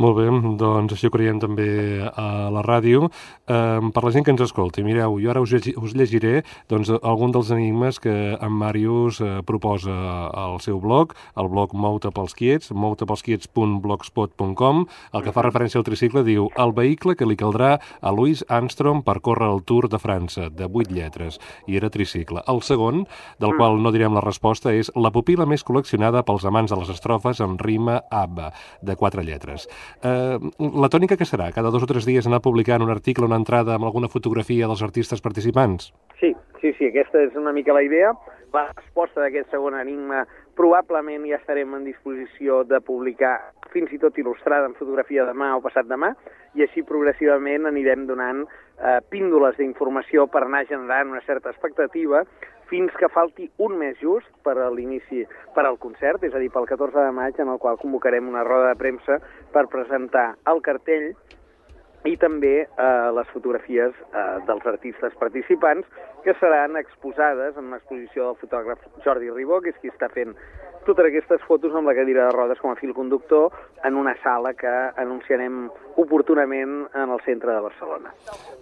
Molt bé, doncs així ho creiem també a la ràdio. Eh, per la gent que ens escolti, mireu, jo ara us, us llegiré doncs, algun dels enigmes que en Màrius eh, proposa al seu blog, el blog Mouta pels Quiets, moutapelsquiets.blogspot.com, el que fa referència al tricicle diu el vehicle que li caldrà a Louis Armstrong per córrer el Tour de França, de 8 lletres, i era tricicle. El segon, del mm. qual no direm la resposta, és la pupila més col·leccionada pels amants de les estrofes amb rima ABBA, de quatre lletres. Eh, la tònica que serà? Cada dos o tres dies anar publicant un article, una entrada amb alguna fotografia dels artistes participants? Sí, sí, sí, aquesta és una mica la idea. La resposta d'aquest segon enigma probablement ja estarem en disposició de publicar fins i tot il·lustrada en fotografia demà o passat demà, i així progressivament anirem donant eh, píndoles d'informació per anar generant una certa expectativa fins que falti un mes just per a l'inici, per al concert, és a dir, pel 14 de maig, en el qual convocarem una roda de premsa per presentar el cartell i també eh, les fotografies eh, dels artistes participants que seran exposades en una exposició del fotògraf Jordi Ribó, que és qui està fent totes aquestes fotos amb la cadira de rodes com a fil conductor en una sala que anunciarem oportunament en el centre de Barcelona.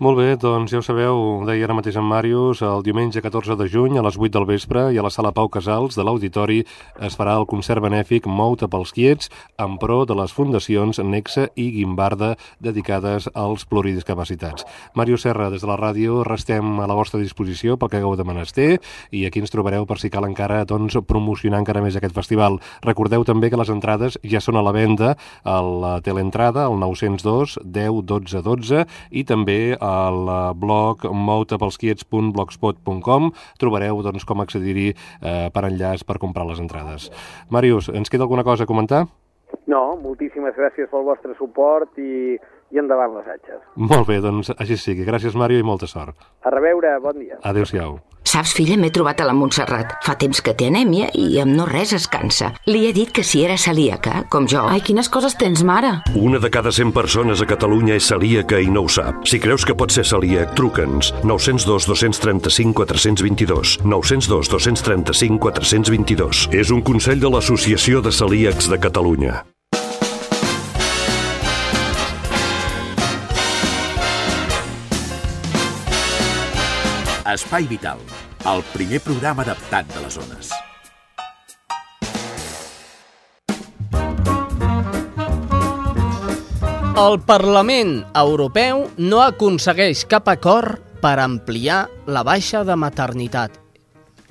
Molt bé, doncs ja ho sabeu, deia ara mateix en Màrius, el diumenge 14 de juny a les 8 del vespre i a la sala Pau Casals de l'Auditori es farà el concert benèfic Mouta pels quiets en pro de les fundacions Nexa i Guimbarda dedicades als pluridiscapacitats. Màrius Serra, des de la ràdio, restem a la vostra disposició pel que hagueu de menester i aquí ens trobareu per si cal encara doncs, promocionar encara més aquest festival. Recordeu també que les entrades ja són a la venda a la teleentrada, al 902 10 12 12 i també al blog moutapelsquiets.blogspot.com trobareu doncs, com accedir-hi eh, per enllaç per comprar les entrades. Màrius, ens queda alguna cosa a comentar? No, moltíssimes gràcies pel vostre suport i, i endavant les atxes. Molt bé, doncs així sigui. Gràcies, Màrio, i molta sort. A reveure, bon dia. Adéu-siau. Saps, filla, m'he trobat a la Montserrat. Fa temps que té anèmia i amb no res es cansa. Li he dit que si era celíaca, com jo... Ai, quines coses tens, mare! Una de cada 100 persones a Catalunya és celíaca i no ho sap. Si creus que pot ser celíac, truca'ns. 902 235 422. 902 235 422. És un consell de l'Associació de Celíacs de Catalunya. Espai Vital, el primer programa adaptat de les zones. El Parlament Europeu no aconsegueix cap acord per ampliar la baixa de maternitat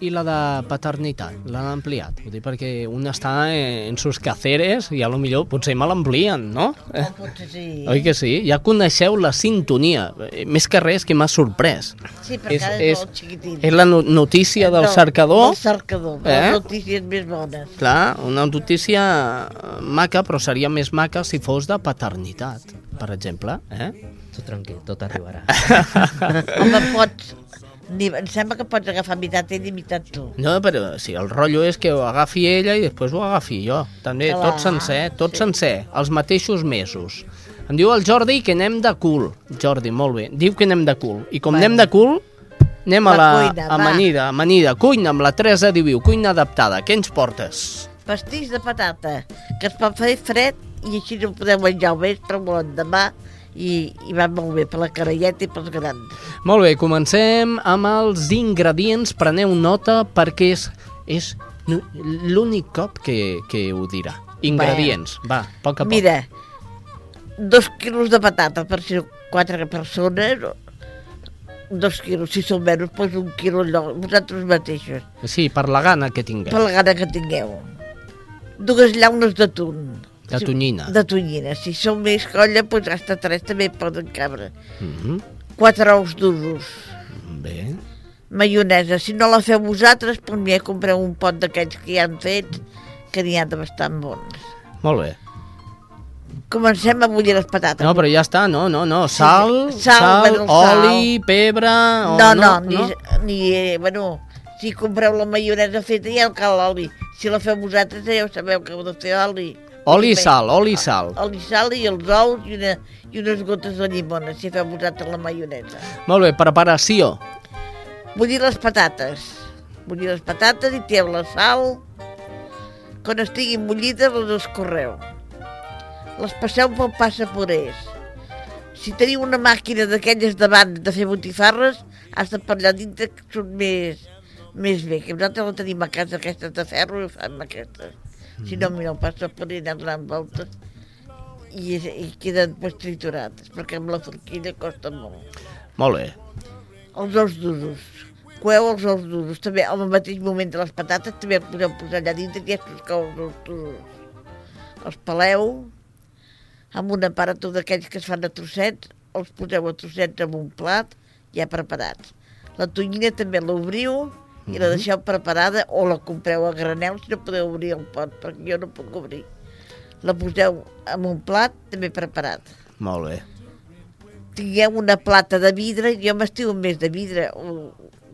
i la de paternitat, l'han ampliat. Vull dir, perquè un està en sus quehaceres i a lo millor potser me l'amplien, no? Eh? Potser sí. Oi que sí? Ja coneixeu la sintonia. Eh, Més que res que m'ha sorprès. Sí, perquè és, és molt xiquitín. És la no notícia del No, cercador. Del cercador, Eh? les notícies més bones. Clar, una notícia maca, però seria més maca si fos de paternitat, per exemple. Eh? Tu tranquil, tot arribarà. Home, pots... Ni, em sembla que pots agafar meitat ell i meitat tu. No, però si el rotllo és que ho agafi ella i després ho agafi jo. També, Clar, tot sencer, tot sí. sencer, els mateixos mesos. Em diu el Jordi que anem de cul. Jordi, molt bé. Diu que anem de cul. I com Bueno. anem de cul, anem a La la cuina, va. amanida, amanida. Cuina amb la Teresa diu, cuina adaptada. Què ens portes? Pastís de patata, que es pot fer fred i així no podeu menjar al vespre o l'endemà i, i va molt bé per la caralleta i pels grans. Molt bé, comencem amb els ingredients. Preneu nota perquè és, és l'únic cop que, que ho dirà. Ingredients, va, a poc a poc. Mira, dos quilos de patata per si quatre persones, dos quilos, si són menys, doncs un quilo allò, vosaltres mateixos, Sí, per la gana que tingueu. per la gana que tingueu. Dues llaunes d'atún. De tonyina. De tonyina. Si són més colla, doncs hasta tres també poden cabre. Mhm. Quatre ous durs. Bé. Maionesa. Si no la feu vosaltres, doncs m'hi compreu un pot d'aquells que ja han fet, que n'hi ha de bastant bons. Molt bé. Comencem a bullir les patates. No, però ja està, no, no, no. Sal, Sí, sal, sal, bueno, sal. oli, pebre... O No, no, ni, ni eh, bueno, si compreu la maionesa feta ja el cal l'oli. Si la feu vosaltres ja ho sabeu que heu de fer oli. Oli i sal, oli i sal. Oli, sal i els ous i, una, i unes gotes de llimona, si feu vosaltres la maionesa. Molt bé, preparació. Bullir les patates. Bullir les patates i tireu la sal. Quan estiguin bullides les escorreu. Les passeu pel passapurés. Si teniu una màquina d'aquelles davant de fer botifarres, has de allà dintre que són més, més bé. Que nosaltres la tenim a casa, aquestes de ferro, i ho fem aquestes. Si no, mira, el passapurés anem donant voltes i, i queden pues, triturades, perquè amb la forquilla costa molt Molt bé. els ous duros. Coeu els ous duros. També al mateix moment de les patates també els podeu posar allà dintre i aquests que els ous duros. Els peleu amb un aparato d'aquells que es fan a trossets, els poseu a trossets en un plat ja preparats. La tonyina també l'obriu i la deixeu preparada o la compreu a granel si no podeu obrir el pot, perquè jo no puc obrir. la poseu en un plat també preparat. Molt bé. Tingueu una plata de vidre, jo m'estimo més de vidre,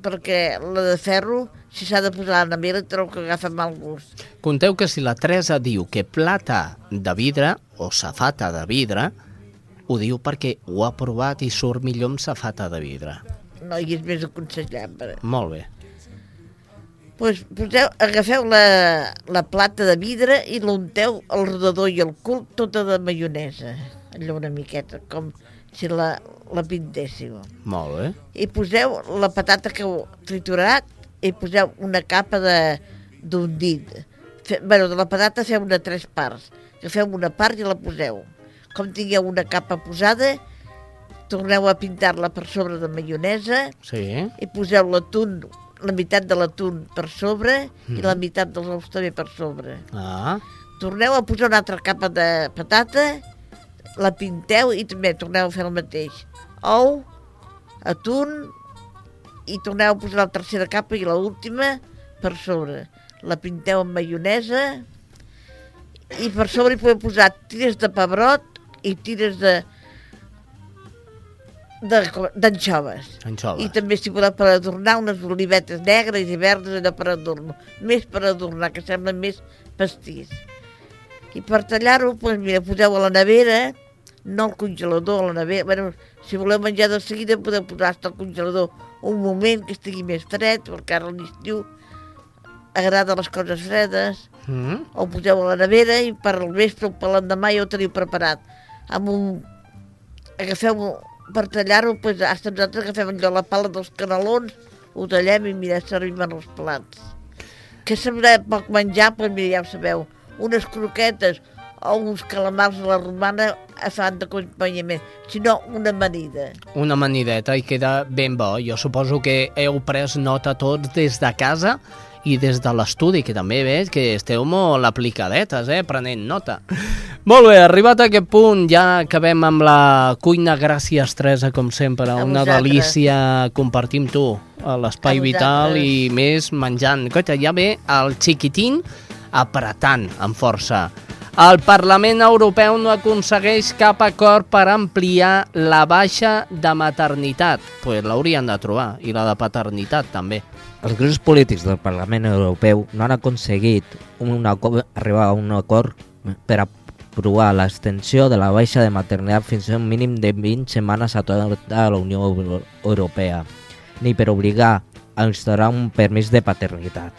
perquè la de ferro, si s'ha de posar a la nevera, trobo que agafa mal gust. Conteu que si la Teresa diu que plata de vidre o safata de vidre, ho diu perquè ho ha provat i surt millor amb safata de vidre. No, i és més aconsellable. Molt bé. Pues, poseu, agafeu la, la plata de vidre i l'unteu al rodador i al cul tota de maionesa, allò una miqueta, com si la, la pintéssiu. Molt bé. I poseu la patata que heu triturat i poseu una capa d'un dit. Fe, bueno, de la patata feu una tres parts. Agafeu una part i la poseu. Com tingueu una capa posada, torneu a pintar-la per sobre de maionesa Sí. i poseu l'atún, la meitat de l'atún per sobre i Mhm. la meitat dels ous també per sobre. Ah, Torneu a posar una altra capa de patata, la pinteu i també torneu a fer el mateix. Ou, atún, i torneu a posar la tercera capa i l'última per sobre. La pinteu amb maionesa i per sobre hi podeu posar tires de pebrot i tires de- d'anxoves. Anxoves. I també s'hi podeu per adornar unes olivetes negres i verdes allò per adornar. Més per adornar, que sembla més pastís. I per tallar-ho, doncs mira, poseu a la nevera, no al congelador, a la nevera. Bueno, si voleu menjar de seguida podeu posar al congelador un moment que estigui més fred, perquè ara a l'estiu agrada les coses fredes. Mm. O poseu a la nevera i per al vespre o per l'endemà ja ho teniu preparat. Amb un... Agafeu per tallar-ho, doncs, hasta nosaltres agafem allò la pala dels canelons, ho tallem i mira, servim en els plats. Que sembla poc menjar, doncs mira, ja ho sabeu, unes croquetes o uns calamars a la romana fan d'acompanyament, sinó una amanida. una amanideta i queda ben bo. Jo suposo que heu pres nota tots des de casa i des de l'estudi, que també veig que esteu molt aplicadetes, eh, prenent nota. Molt bé, arribat a aquest punt, ja acabem amb la cuina. Gràcies, Teresa, com sempre. A Una vosaltres. delícia compartir amb tu a l'Espai Vital i més menjant. Coita, ja ve el xiquitín apretant amb força. El Parlament Europeu no aconsegueix cap acord per ampliar la baixa de maternitat. Pues l'haurien de trobar, i la de paternitat també. Els grups polítics del Parlament Europeu no han aconseguit un acord, arribar a un acord per aprovar l'extensió de la baixa de maternitat fins a un mínim de 20 setmanes a tota la Unió Euro- Europea, ni per obligar a instaurar un permís de paternitat.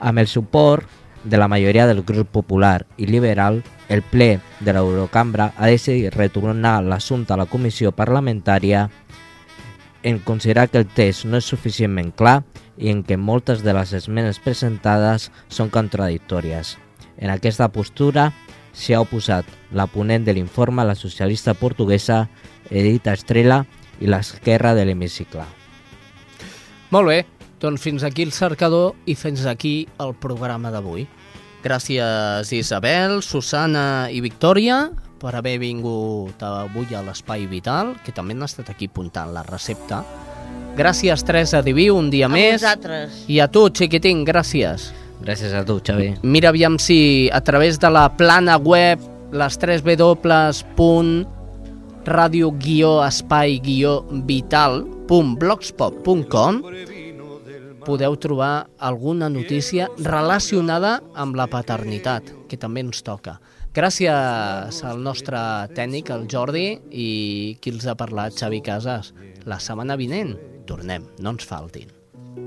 Amb el suport de la majoria del grup popular i liberal, el ple de l'Eurocambra ha decidit retornar l'assumpte a la comissió parlamentària en considerar que el text no és suficientment clar i en què moltes de les esmenes presentades són contradictòries. En aquesta postura s'hi ha oposat la ponent de l'informe, la socialista portuguesa Edith Estrela i l'esquerra de l'hemicicle. Molt bé, doncs fins aquí el cercador i fins aquí el programa d'avui. Gràcies Isabel, Susana i Victòria per haver vingut avui a l'Espai Vital, que també han estat aquí puntant la recepta. Gràcies Teresa Diví, un dia A més. vosaltres. I a tu, xiquitín, gràcies. Gràcies a tu, Xavi. Mira aviam si a través de la plana web les 3 www.radio-espai-vital.blogspot.com podeu trobar alguna notícia relacionada amb la paternitat, que també ens toca. Gràcies al nostre tècnic, el Jordi, i qui els ha parlat, Xavi Casas. La setmana vinent tornem, no ens faltin.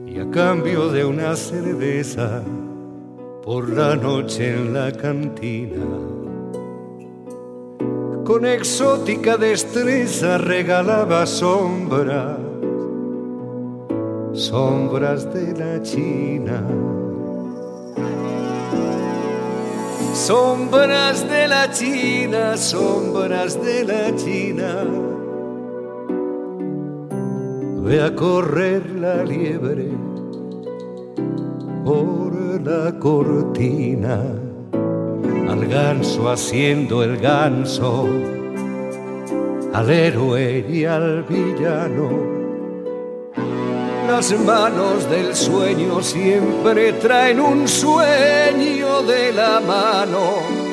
Y a cambio de una cerveza por la noche en la cantina, con exótica destreza regalaba sombras, sombras de la China. Sombras de la China, sombras de la China. Ve a correr la liebre por la cortina, al ganso haciendo el ganso, al héroe y al villano. Las manos del sueño siempre traen un sueño de la mano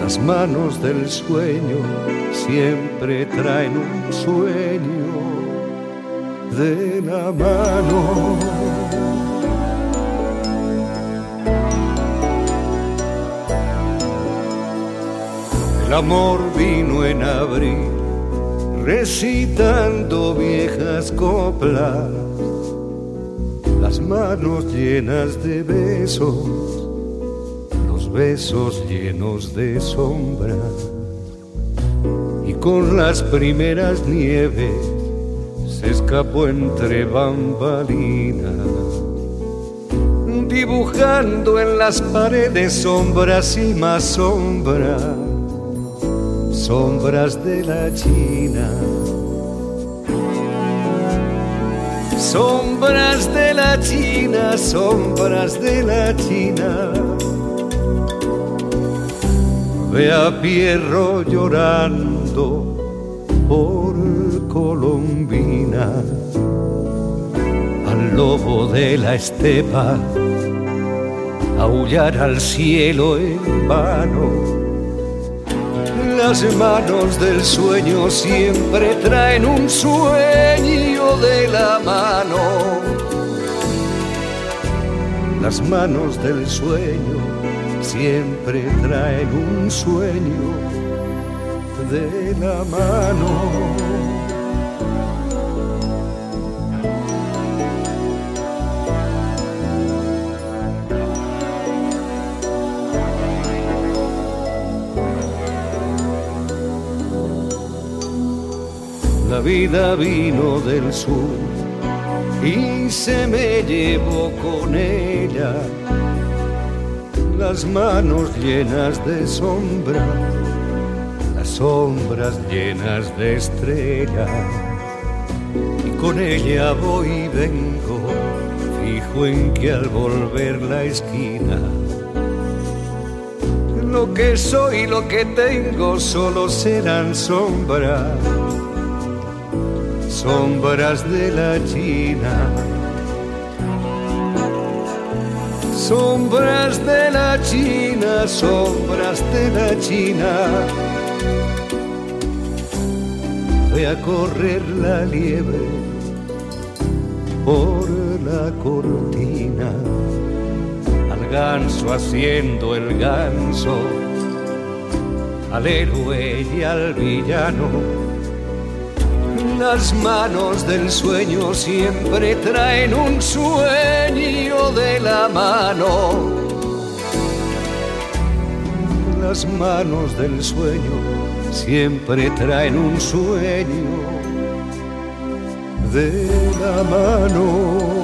Las manos del sueño siempre traen un sueño de la mano. El amor vino en abril, recitando viejas coplas, las manos llenas de besos, los besos llenos de sombra, y con las primeras nieves se escapó entre bambalinas dibujando en las paredes sombras y más sombras, sombras de la China. Sombras de la China, sombras de la China. Ve a Pierro llorando por Colombina, al lobo de la estepa aullar al cielo en vano. Las manos del sueño siempre traen un sueño de la mano. Las manos del sueño siempre traen un sueño de la mano. La vida vino del sur y se me llevó con ella las manos llenas de sombra, las sombras llenas de estrellas. Y con ella voy y vengo, fijo en que al volver la esquina, lo que soy, lo que tengo, solo serán sombras sombras de la China. Sombras de la China, sombras de la China. Voy a correr la liebre por la cortina, al ganso haciendo el ganso, al héroe y al villano las manos del sueño siempre traen un sueño de la mano. Las manos del sueño siempre traen un sueño de la mano.